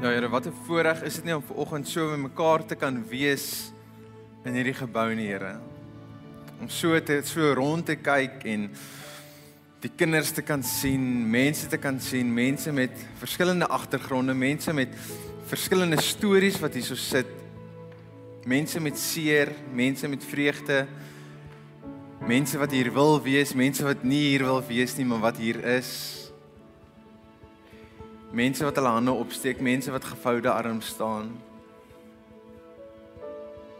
Ja Here, wat 'n voorreg is dit nie om vanoggend so met mekaar te kan wees in hierdie gebou nie, Here. Om so te so rond te kyk en die kinders te kan sien, mense te kan sien, mense met verskillende agtergronde, mense met verskillende stories wat hierso sit. Mense met seer, mense met vreugde. Mense wat hier wil wees, mense wat nie hier wil wees nie, maar wat hier is. Mense wat hulle hande opsteek, mense wat gevoude arms staan.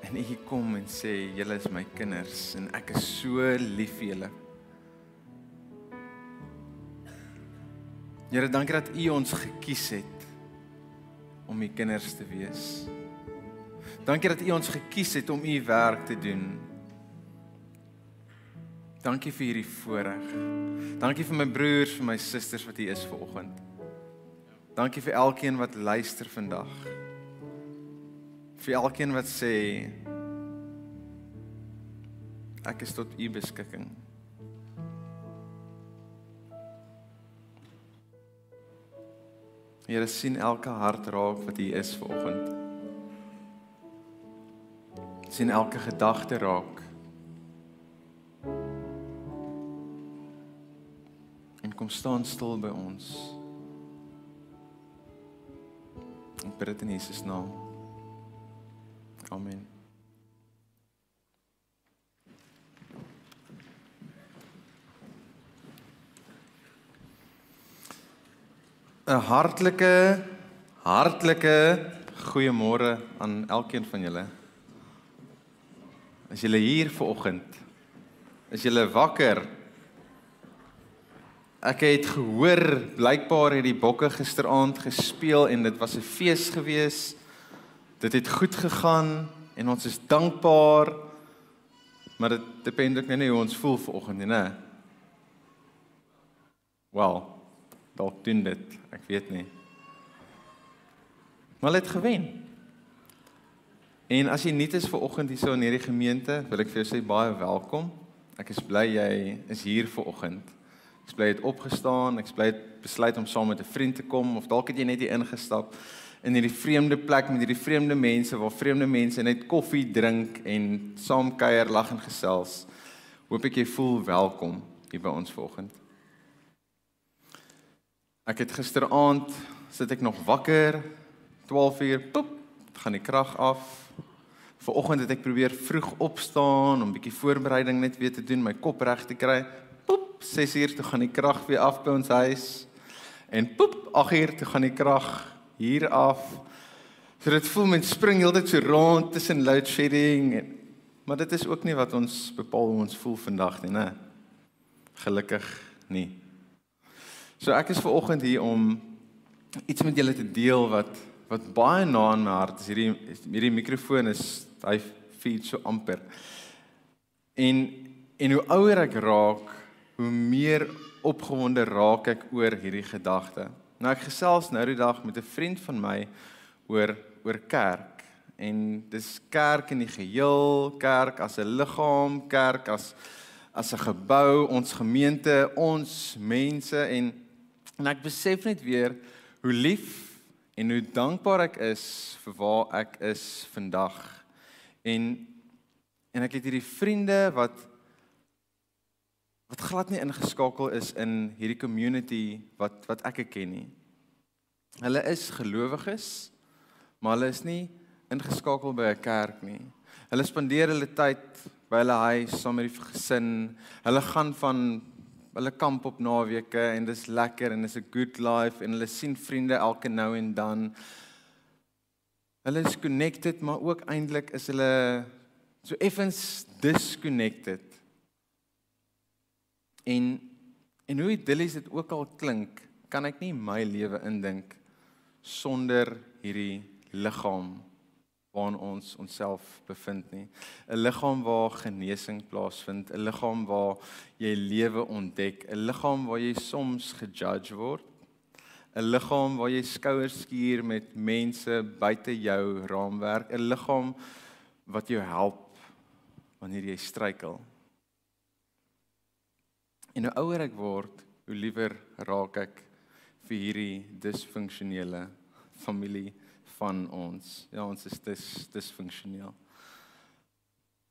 En U kom en sê, "Julle is my kinders en ek is so lief vir julle." Here, dankie dat U ons gekies het om U kinders te wees. Dankie dat U ons gekies het om U werk te doen. Dankie vir hierdie voorreg. Dankie vir my broers, vir my susters wat hier is vanoggend. Dankie vir elkeen wat luister vandag. Vir elkeen wat sê ek is tot u beskikking. Here sien elke hart raak wat hier is vanoggend. sien elke gedagte raak. En kom staan stil by ons. Ek bid dit in Jesus naam. Amen. ‘n Hartlike hartlike goeiemôre aan elkeen van julle. As julle hier vanoggend is julle wakker Ek het gehoor blykbaar het die bokke gisteraand gespeel en dit was 'n fees gewees. Dit het goed gegaan en ons is dankbaar. Maar dit depend ook net hoe ons voel vanoggend, né? Wel, dalk doen dit, ek weet nie. Maar het gewen. En as jy nuut is vanoggend hier so in hierdie gemeente, wil ek vir jou sê baie welkom. Ek is bly jy is hier vanoggend. Ek bly het opgestaan, ek bly het besluit om saam met 'n vriend te kom of dalk het jy net hier ingestap in hierdie vreemde plek met hierdie vreemde mense waar vreemde mense net koffie drink en saam kuier, lag en gesels. Hoop ek jy voel welkom hier by ons vanoggend. Ek het gisteraand sit ek nog wakker 12 uur, poep, gaan die krag af. Vanoggend het ek probeer vroeg opstaan om bietjie voorbereiding net weer te doen, my kop reg te kry. 6 uur toe gaan die krag weer af by ons huis. En poep, 8 uur toe gaan die krag hier af. So dit voel mens spring heeltyd so rond tussen load shedding en maar dit is ook nie wat ons bepaal hoe ons voel vandag nie, né? Gelukkig nie. So ek is ver oggend hier om iets met julle te deel wat wat baie na in my hart is. Hierdie hierdie mikrofoon is hy feed so amper. En en hoe ouer ek raak, hoe meer opgewonde raak ek oor hierdie gedagte. Nou ek gesels nou die dag met 'n vriend van my oor oor kerk en dis kerk in die geheel, kerk as 'n liggaam, kerk as as 'n gebou, ons gemeente, ons mense en en ek besef net weer hoe lief en hoe dankbaar ek is vir waar ek is vandag. En en ek het hierdie vriende wat wat glad nie ingeskakel is in hierdie community wat wat ek ken nie. Hulle is gelowiges, maar hulle is nie ingeskakel by 'n kerk nie. Hulle spandeer hulle tyd by hulle huis saam met die gesin. Hulle gaan van hulle kamp op naweke en dis lekker en dis 'n good life en hulle sien vriende elke nou en dan. Hulle is connected, maar ook eintlik is hulle so effens disconnected En en hoe idillies dit ook al klink, kan ek nie my lewe indink sonder hierdie liggaam waarin ons onsself bevind nie. 'n Liggaam waar genesing plaasvind, 'n liggaam waar jy lewe ontdek, 'n liggaam waar jy soms gejudge word, 'n liggaam waar jy skouers skuur met mense buite jou raamwerk, 'n liggaam wat jou help wanneer jy struikel. En hoe ouer ek word, hoe liewer raak ek vir hierdie disfunksionele familie van ons. Ja, ons is dis disfunksioneel.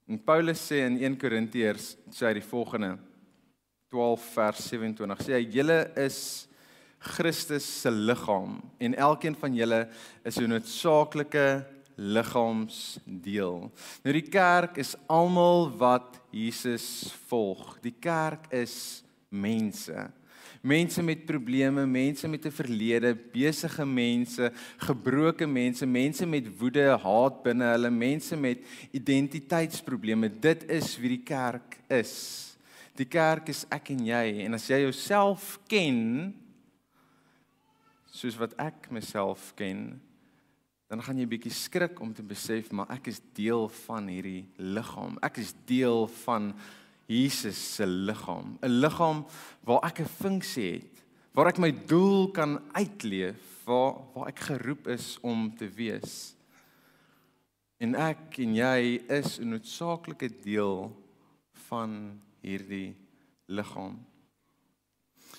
En Paulus sê in 1 Korintiërs sê hy die volgende 12 vers 27 sê hy julle is Christus se liggaam en elkeen van julle is 'n noodsaaklike liggaamsdeel. Nou die kerk is almal wat Jesus volg. Die kerk is mense. Mense met probleme, mense met 'n verlede, besige mense, gebroke mense, mense met woede, haat binne hulle, mense met identiteitsprobleme. Dit is wie die kerk is. Die kerk is ek en jy en as jy jouself ken soos wat ek myself ken, dan gaan jy bietjie skrik om te besef maar ek is deel van hierdie liggaam. Ek is deel van Jesus se liggaam, 'n liggaam waar ek 'n funksie het, waar ek my doel kan uitleef, waar waar ek geroep is om te wees. En ek en jy is 'n noodsaaklike deel van hierdie liggaam.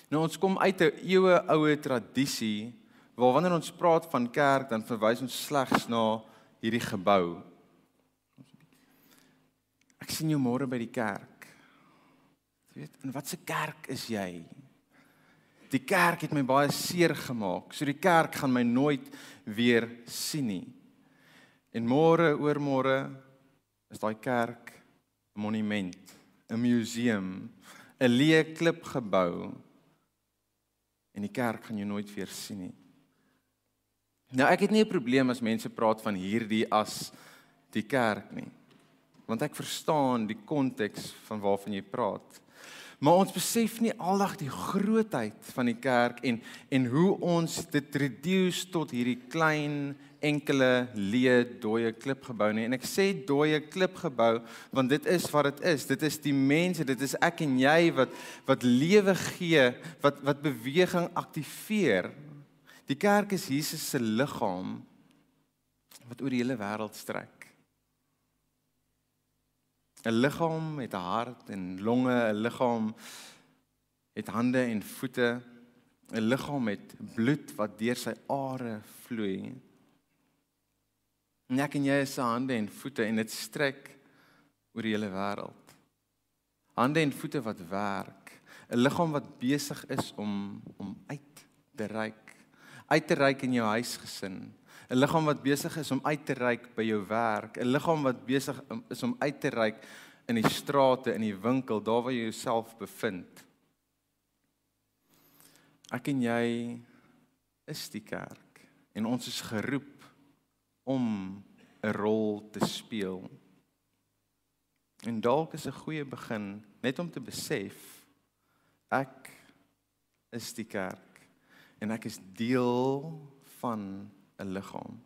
Nou ons kom uit 'n eeue oue tradisie waar wanneer ons praat van kerk dan verwys ons slegs na hierdie gebou. Ek sien jou môre by die kerk. Jy weet, in watter kerk is jy? Die kerk het my baie seer gemaak. So die kerk gaan my nooit weer sien nie. En môre oor môre is daai kerk 'n monument, 'n museum, 'n leë klipgebou. En die kerk gaan jou nooit weer sien nie. Nou ek het nie 'n probleem as mense praat van hierdie as die kerk nie. Want ek verstaan die konteks van waarvan jy praat. Maar ons besef nie aldag die grootheid van die kerk en en hoe ons dit reduce tot hierdie klein enkele leë dooie klipgebou nie. En ek sê dooie klipgebou want dit is wat dit is. Dit is die mense, dit is ek en jy wat wat lewe gee, wat wat beweging aktiveer. Die kerk is Jesus se liggaam wat oor die hele wêreld strek. 'n liggaam met 'n hart en longe, 'n liggaam het hande en voete, 'n liggaam met bloed wat deur sy are vloei. Nek en jy is se hande en voete en dit strek oor die hele wêreld. Hande en voete wat werk, 'n liggaam wat besig is om om uit te reik, uit te reik in jou huisgesin, 'n liggaam wat besig is om uit te reik by jou werk, 'n liggaam wat besig is om uit te reik in die strate, in die winkel, daar waar jy jouself bevind. Ek en jy is die kerk en ons is geroep om 'n rol te speel. En dalk is 'n goeie begin net om te besef ek is die kerk en ek is deel van 'n liggaam.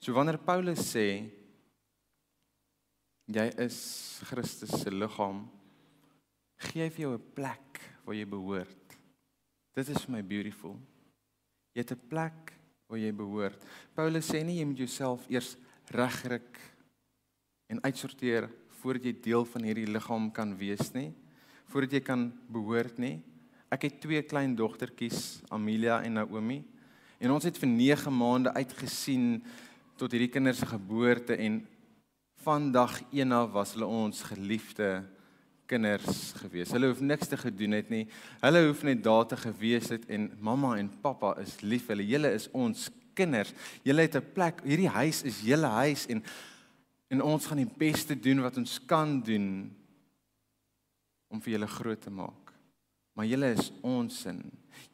So wanneer Paulus sê jy is Christus se liggaam, gee hy vir jou 'n plek waar jy behoort. Dit is my beautiful. Jy het 'n plek waar jy behoort. Paulus sê nie jy moet jouself eers regryk en uitsorteer voordat jy deel van hierdie liggaam kan wees nie, voordat jy kan behoort nie. Ek het twee klein dogtertjies, Amelia en Naomi. En ons het vir 9 maande uitgesien tot hierdie kinders se geboorte en vandag eendag was hulle ons geliefde kinders gewees. Hulle hoef niks te gedoen het nie. Hulle hoef net daar te gewees het en mamma en pappa is lief. Hulle julle is ons kinders. Julle het 'n plek. Hierdie huis is julle huis en en ons gaan die beste doen wat ons kan doen om vir julle groot te maak. Maar julle is ons sin.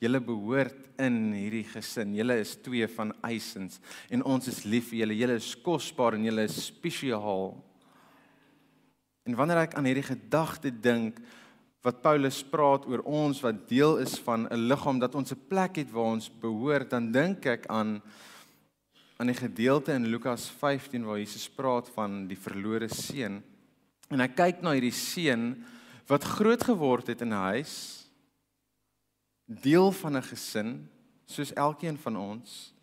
Julle behoort in hierdie gesin. Julle is twee van eisens en ons is lief vir julle. Julle is kosbaar en julle is spesiaal. En wanneer ek aan hierdie gedagte dink wat Paulus praat oor ons wat deel is van 'n liggaam dat ons 'n plek het waar ons behoort, dan dink ek aan aan die gedeelte in Lukas 15 waar Jesus praat van die verlore seun. En hy kyk na hierdie seun wat groot geword het in 'n huis deel van 'n gesin soos elkeen van ons.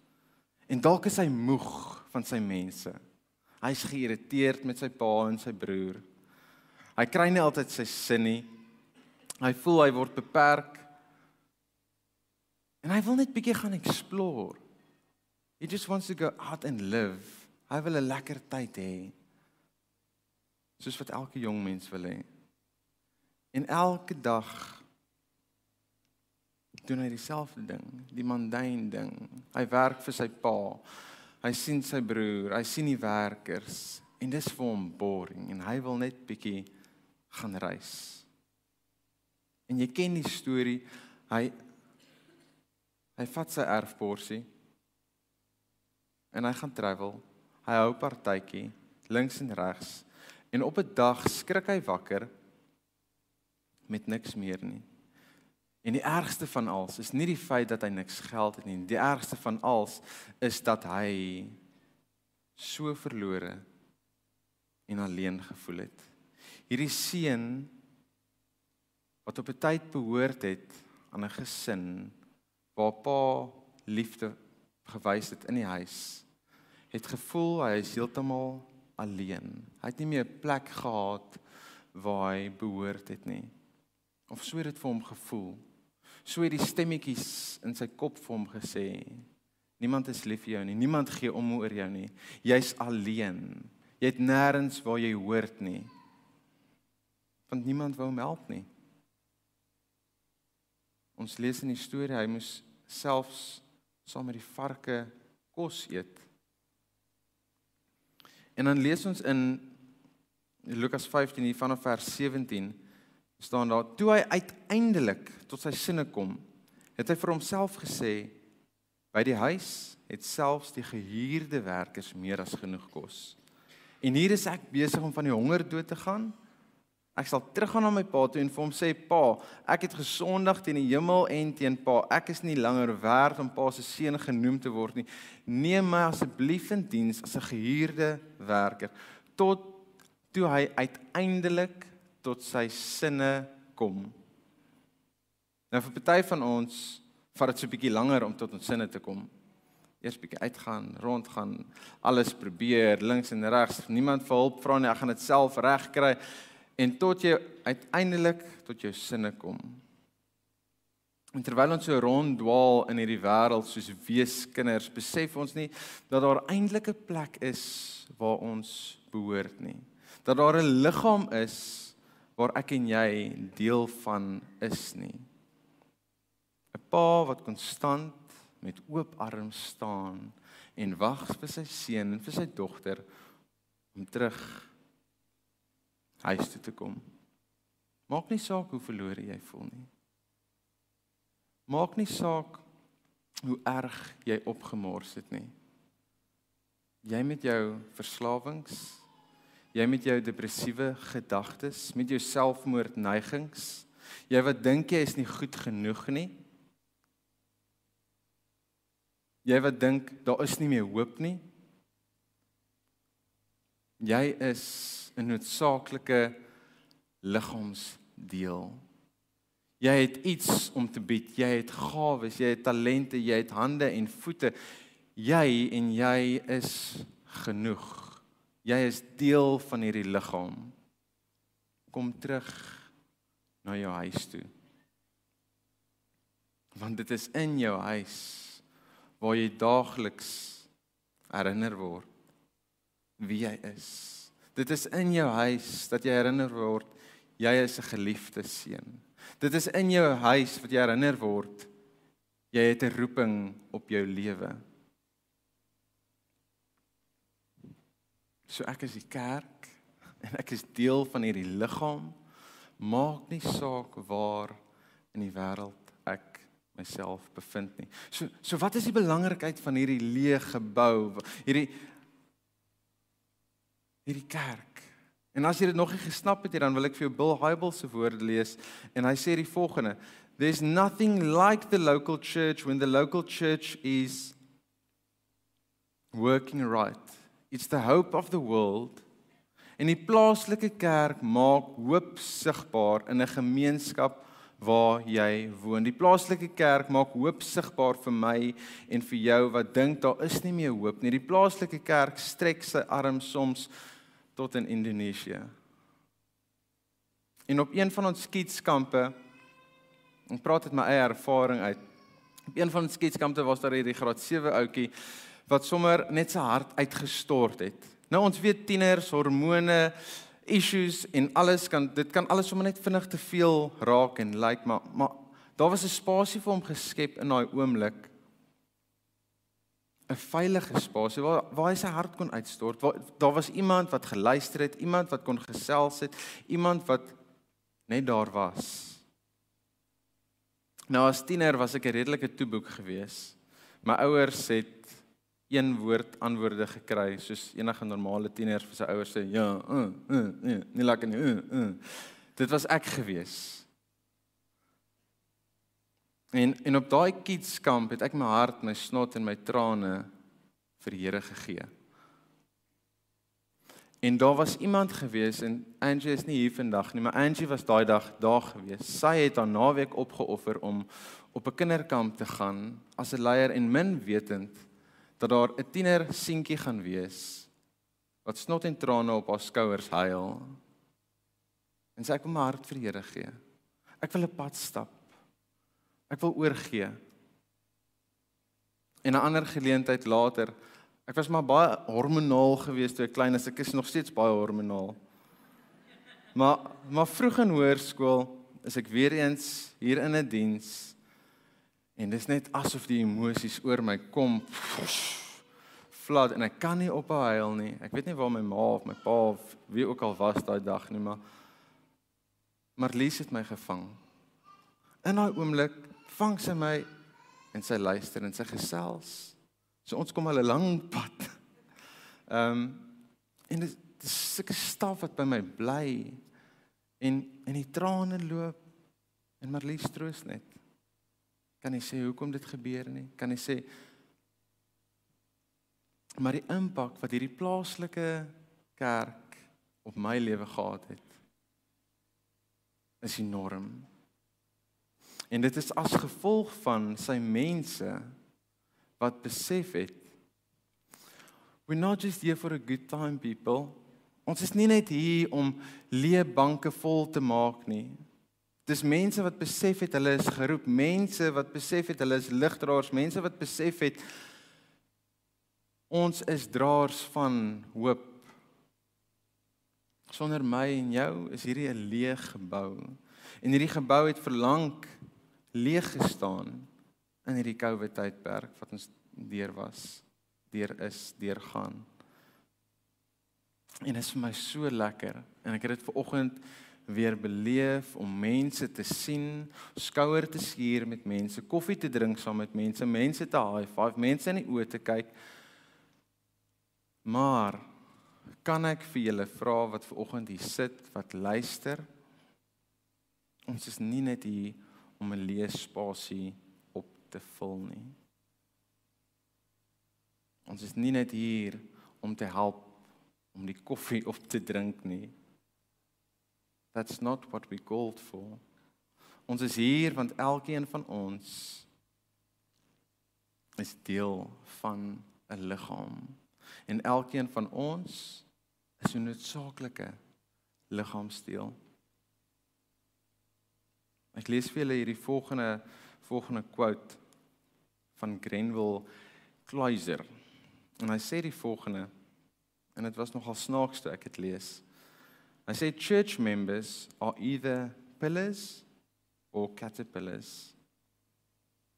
En dalk is hy moeg van sy mense. Hy's geïrriteerd met sy pa en sy broer. Hy kry nie altyd sy sin nie. Hy voel hy word beperk. En hy wil net bietjie gaan explore. He just wants to go out and live. Hy wil 'n lekker tyd hê. Soos wat elke jong mens wil hê. En elke dag doen hy dieselfde ding, die mundane ding. Hy werk vir sy pa. Hy sien sy broer, hy sien die werkers en dis vir hom boring en hy wil net bietjie gaan reis. En jy ken die storie, hy hy vat sy erfporsie en hy gaan travel. Hy hou partytjie links en regs en op 'n dag skrik hy wakker met niks meer nie. En die ergste van alles is nie die feit dat hy niks geld het nie. Die ergste van alles is dat hy so verlore en alleen gevoel het. Hierdie seun wat op 'n tyd behoort het aan 'n gesin waar pa liefde gewys het in die huis, het gevoel hy is heeltemal alleen. Hy het nie meer 'n plek gehad waar hy behoort het nie. Of so het dit vir hom gevoel. So het die stemmetjies in sy kop vir hom gesê: Niemand is lief vir jou nie. Niemand gee om oor jou nie. Jy's alleen. Jy het nêrens waar jy hoort nie. Want niemand wou hom help nie. Ons lees in die storie hy moes selfs saam met die varke kos eet. En dan lees ons in Lukas 15 hier vanaf vers 17 staan daar toe hy uiteindelik tot sy sinne kom, het hy vir homself gesê by die huis het selfs die gehuurde werkers meer as genoeg kos. En hier is ek besig om van die honger dood te gaan. Ek sal teruggaan na my pa toe en vir hom sê pa, ek het gesondig teen die hemel en teen pa. Ek is nie langer werd om pa se seun genoem te word nie. Neem my asseblief in diens as 'n gehuurde werker tot toe hy uiteindelik tot sy sinne kom. Nou vir party van ons vat dit so 'n bietjie langer om tot ons sinne te kom. Eers bietjie uitgaan, rondgaan, alles probeer, links en regs, niemand vir hulp vra nie, ek gaan dit self regkry en tot jy uiteindelik tot jou sinne kom. En terwyl ons so ronddwaal in hierdie wêreld soos weeskinders, besef ons nie dat daar eintlik 'n plek is waar ons behoort nie. Dat daar 'n liggaam is waar ek en jy deel van is nie. 'n Pa wat konstant met oop arms staan en wag vir sy seun en vir sy dogter om terug huis toe te kom. Maak nie saak hoe verlore jy voel nie. Maak nie saak hoe erg jy opgemors het nie. Jy met jou verslawings, Jy met jou depressiewe gedagtes, met jou selfmoordneigings, jy wat dink jy is nie goed genoeg nie. Jy wat dink daar is nie meer hoop nie. Jy is 'n noodsaaklike liggaamsdeel. Jy het iets om te bied. Jy het gawes, jy het talente, jy het hande en voete. Jy en jy is genoeg. Jy is deel van hierdie liggaam. Kom terug na jou huis toe. Want dit is in jou huis waar jy daagliks herinner word wie jy is. Dit is in jou huis dat jy herinner word jy is 'n geliefde seun. Dit is in jou huis wat jy herinner word jy het 'n roeping op jou lewe. So ek is die kerk en ek is deel van hierdie liggaam. Maak nie saak waar in die wêreld ek myself bevind nie. So so wat is die belangrikheid van hierdie leë gebou? Hierdie hierdie kerk. En as jy dit nog nie gesnap het nie, dan wil ek vir jou Bill Hybels se woorde lees en hy sê die volgende: There's nothing like the local church when the local church is working right. It's the hope of the world. En die plaaslike kerk maak hoop sigbaar in 'n gemeenskap waar jy woon. Die plaaslike kerk maak hoop sigbaar vir my en vir jou wat dink daar is nie meer hoop nie. Die plaaslike kerk strek sy arms soms tot in Indonesië. En op een van ons skietskampe ek praat uit my eie ervaring uit. Op een van ons skietskampe was daar hierdie graad 7 ouetjie wat sommer net sy hart uitgestort het. Nou ons weet tieners, hormone, issues en alles kan dit kan alles sommer net vinnig te veel raak en lyk like, maar maar daar was 'n spasie vir hom geskep in daai oomblik. 'n veilige spasie waar waar hy sy hart kon uitstort. Waar daar was iemand wat geluister het, iemand wat kon gesels het, iemand wat net daar was. Nou as tiener was ek 'n redelike toeboek geweest. My ouers het een woord antwoorde gekry soos enige normale tiener vir sy ouers sê ja, uh, uh, uh, nie lekker nie. Uh, uh. Dit was ek geweest. En en op daai kidskamp het ek my hart, my snot en my trane vir die Here gegee. En daar was iemand gewees en Angie is nie hier vandag nie, maar Angie was daai dag daar gewees. Sy het haar naweek opgeoffer om op 'n kinderkamp te gaan as 'n leier en min wetend dat daar 'n tiener seentjie gaan wees wat snot en trane op haar skouers huil. En sy kom haar hart vir die Here gee. Ek wil 'n pad stap. Ek wil oorgee. En 'n ander geleentheid later, ek was maar baie hormonaal geweest toe ek klein is. Ek is nog steeds baie hormonaal. Maar maar vroeg in hoërskool is ek weer eens hier in 'n diens En dis net asof die emosies oor my kom. Vlad en ek kan nie ophou huil nie. Ek weet nie waar my ma of my pa of wie ook al was daai dag nie, maar maar Lies het my gevang. In daai oomblik vang sy my en sy luister en sy gesels. So ons kom al 'n lang pad. Ehm um, en dit is sulke staf wat by my bly en en die trane loop en Marlies troos net. Kan jy sê hoekom dit gebeur nie? Kan jy sê maar die impak wat hierdie plaaslike kerk op my lewe gehad het is enorm. En dit is as gevolg van sy mense wat besef het we're not just here for a good time people. Ons is nie net hier om leë banke vol te maak nie. Dis mense wat besef het hulle is geroep, mense wat besef het hulle is ligdraers, mense wat besef het ons is draers van hoop. Sonder my en jou is hierdie 'n leeg gebou. En hierdie gebou het verlang leeg gestaan in hierdie COVID tydperk wat ons deur was, deur is, deur gaan. En dit is vir my so lekker en ek het dit ver oggend weer beleef om mense te sien, skouer te skuur met mense, koffie te drink saam met mense, mense te high five, mense in die oë te kyk. Maar kan ek vir julle vra wat ver oggend hier sit, wat luister? Ons is nie net hier om 'n leespasie op te vul nie. Ons is nie net hier om te help om die koffie op te drink nie. That's not what we called for. Ons is hier want elkeen van ons is deel van 'n liggaam. En elkeen van ons is 'n noodsaaklike liggaamsdeel. Ek lees vir julle hierdie volgende volgende quote van Grenville Cloiser. En hy sê die volgende en dit was nogal snaaks toe ek dit lees. I say church members are either pillars or caterpillars.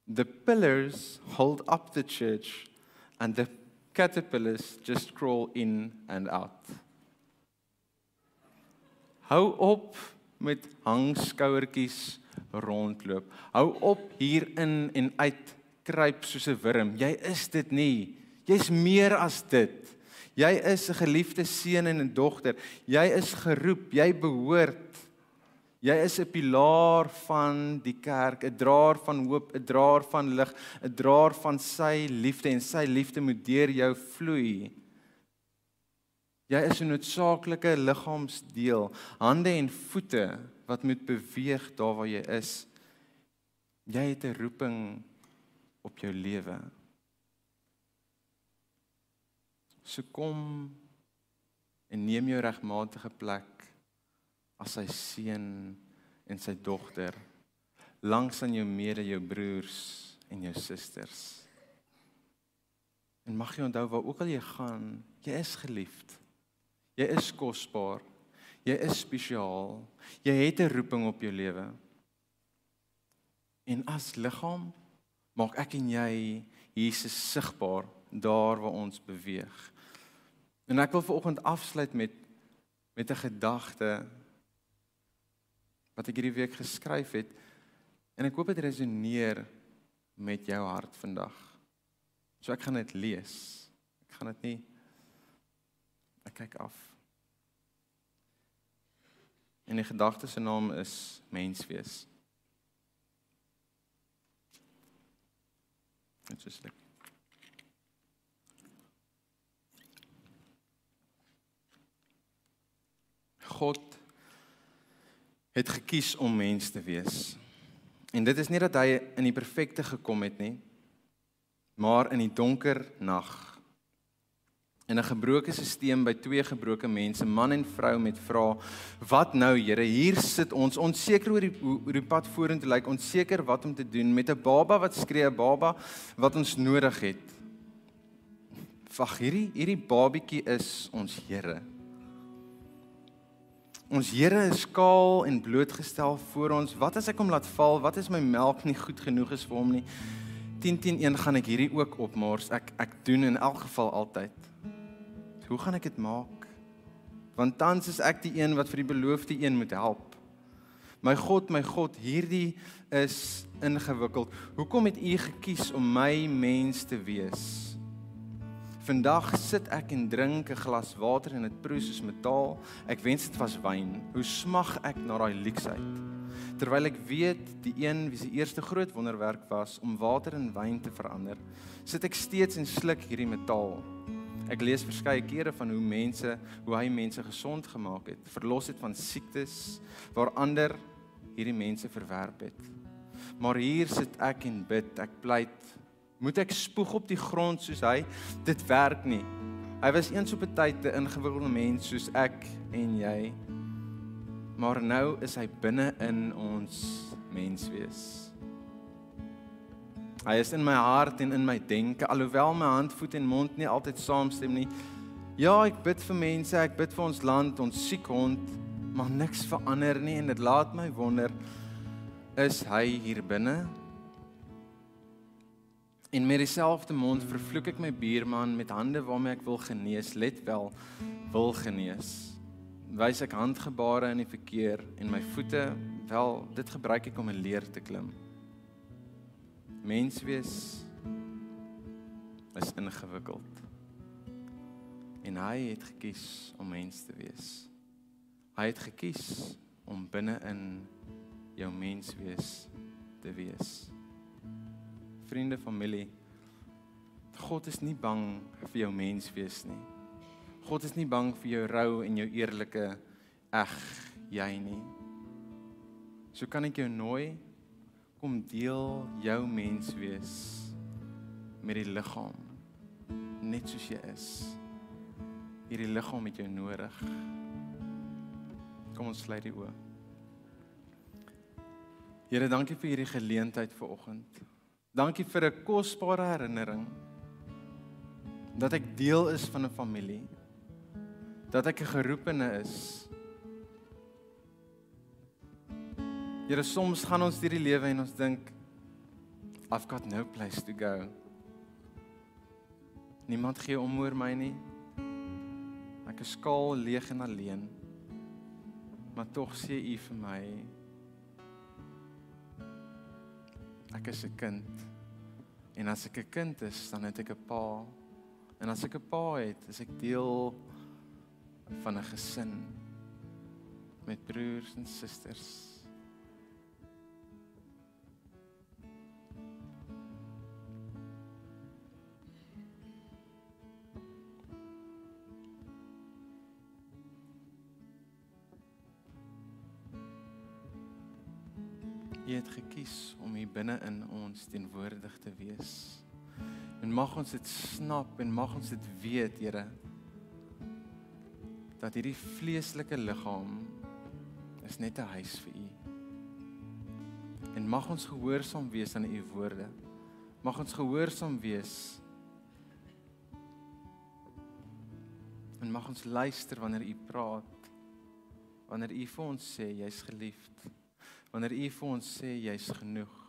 The pillars hold up the church, and the caterpillars just crawl in and out. Hou op met hangskouertjies rondloop. Hou op hier in en uit kruip soos 'n wurm. Jy is dit nie. Jy's meer as dit. Jy is 'n geliefde seun en 'n dogter. Jy is geroep, jy behoort. Jy is 'n pilaar van die kerk, 'n draer van hoop, 'n draer van lig, 'n draer van sy liefde en sy liefde moet deur jou vloei. Jy is 'n noodsaaklike liggaamsdeel, hande en voete wat moet beweeg daar waar jy is. Jy het 'n roeping op jou lewe. So kom en neem jou regmatige plek as sy seun en sy dogter langs aan jou mede jou broers en jou susters. En mag jy onthou waar ook al jy gaan, jy is geliefd. Jy is kosbaar. Jy is spesiaal. Jy het 'n roeping op jou lewe. En as liggaam maak ek en jy Jesus sigbaar daar waar ons beweeg. En ek wil vanoggend afsluit met met 'n gedagte wat ek hierdie week geskryf het en ek hoop dit resoneer met jou hart vandag. So ek gaan dit lees. Ek gaan dit nie ek kyk af. En die gedagte se naam is menswees. Dit is lekker. God het gekies om mens te wees. En dit is nie dat hy in die perfekte gekom het nie, maar in die donker nag. In 'n gebroke stelsel by twee gebroke mense, man en vrou met vra: "Wat nou, Here? Hier sit ons onseker oor die oor die pad vorentoe, lyk onseker wat om te doen met 'n baba wat skree, 'n baba wat ons nodig het." Wag, hierdie hierdie babietjie is ons Here. Ons Here is skaal en blootgestel voor ons. Wat as ek hom laat val? Wat as my melk nie goed genoeg is vir hom nie? 10 10 1 gaan ek hierdie ook opmors. Ek ek doen in elk geval altyd. Hoe gaan ek dit maak? Want tans is ek die een wat vir die beloofde een moet help. My God, my God, hierdie is ingewikkeld. Hoekom het U gekies om my mens te wees? Vandag sit ek en drink 'n glas water en dit proe soos metaal. Ek wens dit was wyn. Hoe smag ek na daai leksheid. Terwyl ek weet die een wie se eerste groot wonderwerk was om water in wyn te verander, sit ek steeds en sluk hierdie metaal. Ek lees verskeie kere van hoe mense, hoe hy mense gesond gemaak het, verlos het van siektes waar ander hierdie mense verwerp het. Maar hier sit ek en bid. Ek pleit Moet ek spoeg op die grond soos hy? Dit werk nie. Hy was eens op 'n tyd 'n ingewikkelde mens soos ek en jy. Maar nou is hy binne in ons menswees. Hy is in my hart en in my denke alhoewel my hand, voet en mond nie altyd saamstem nie. Ja, ek bid vir mense, ek bid vir ons land, ons siek hond, maar niks verander nie en dit laat my wonder is hy hier binne En met dieselfde mond vervloek ek my buurman met hande waarmee ek wil genees, let wel, wil genees. Wys ek handgebare in die verkeer en my voete, wel, dit gebruik ek om 'n leer te klim. Menswees is ingewikkeld. En hy het gekies om mens te wees. Hy het gekies om binne in jou menswees te wees vriende, familie. God is nie bang vir jou menswees nie. God is nie bang vir jou rou en jou eerlike eg jy nie. So kan ek jou nooi kom deel jou menswees met die liggaam net soos jy is. Hierdie liggaam het jou nodig. Kom ons sluit die oë. Here, dankie vir hierdie geleentheid vanoggend. Dankie vir 'n kosbare herinnering dat ek deel is van 'n familie. Dat ek 'n geroepene is. Here soms gaan ons deur die lewe en ons dink I've got no place to go. Niemand gee om oor my nie. Ek is skaal, leeg en alleen. Maar tog sê U vir my ek is 'n kind. En as ek 'n kind is, dan het ek 'n pa. En as ek 'n pa het, is ek deel van 'n gesin met broers en susters. U het gekies om hier binne in ons teenwoordig te wees. En mag ons dit snap en mag ons dit weet, Here, dat hierdie vleeslike liggaam is net 'n huis vir U. En mag ons gehoorsaam wees aan U woorde. Mag ons gehoorsaam wees En mag ons luister wanneer U praat. Wanneer U vir ons sê jy's geliefd. Wanneer U vir ons sê jy's genoeg.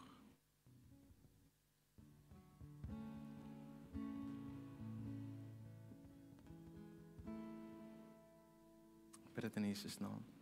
bid dit in Jesus naam.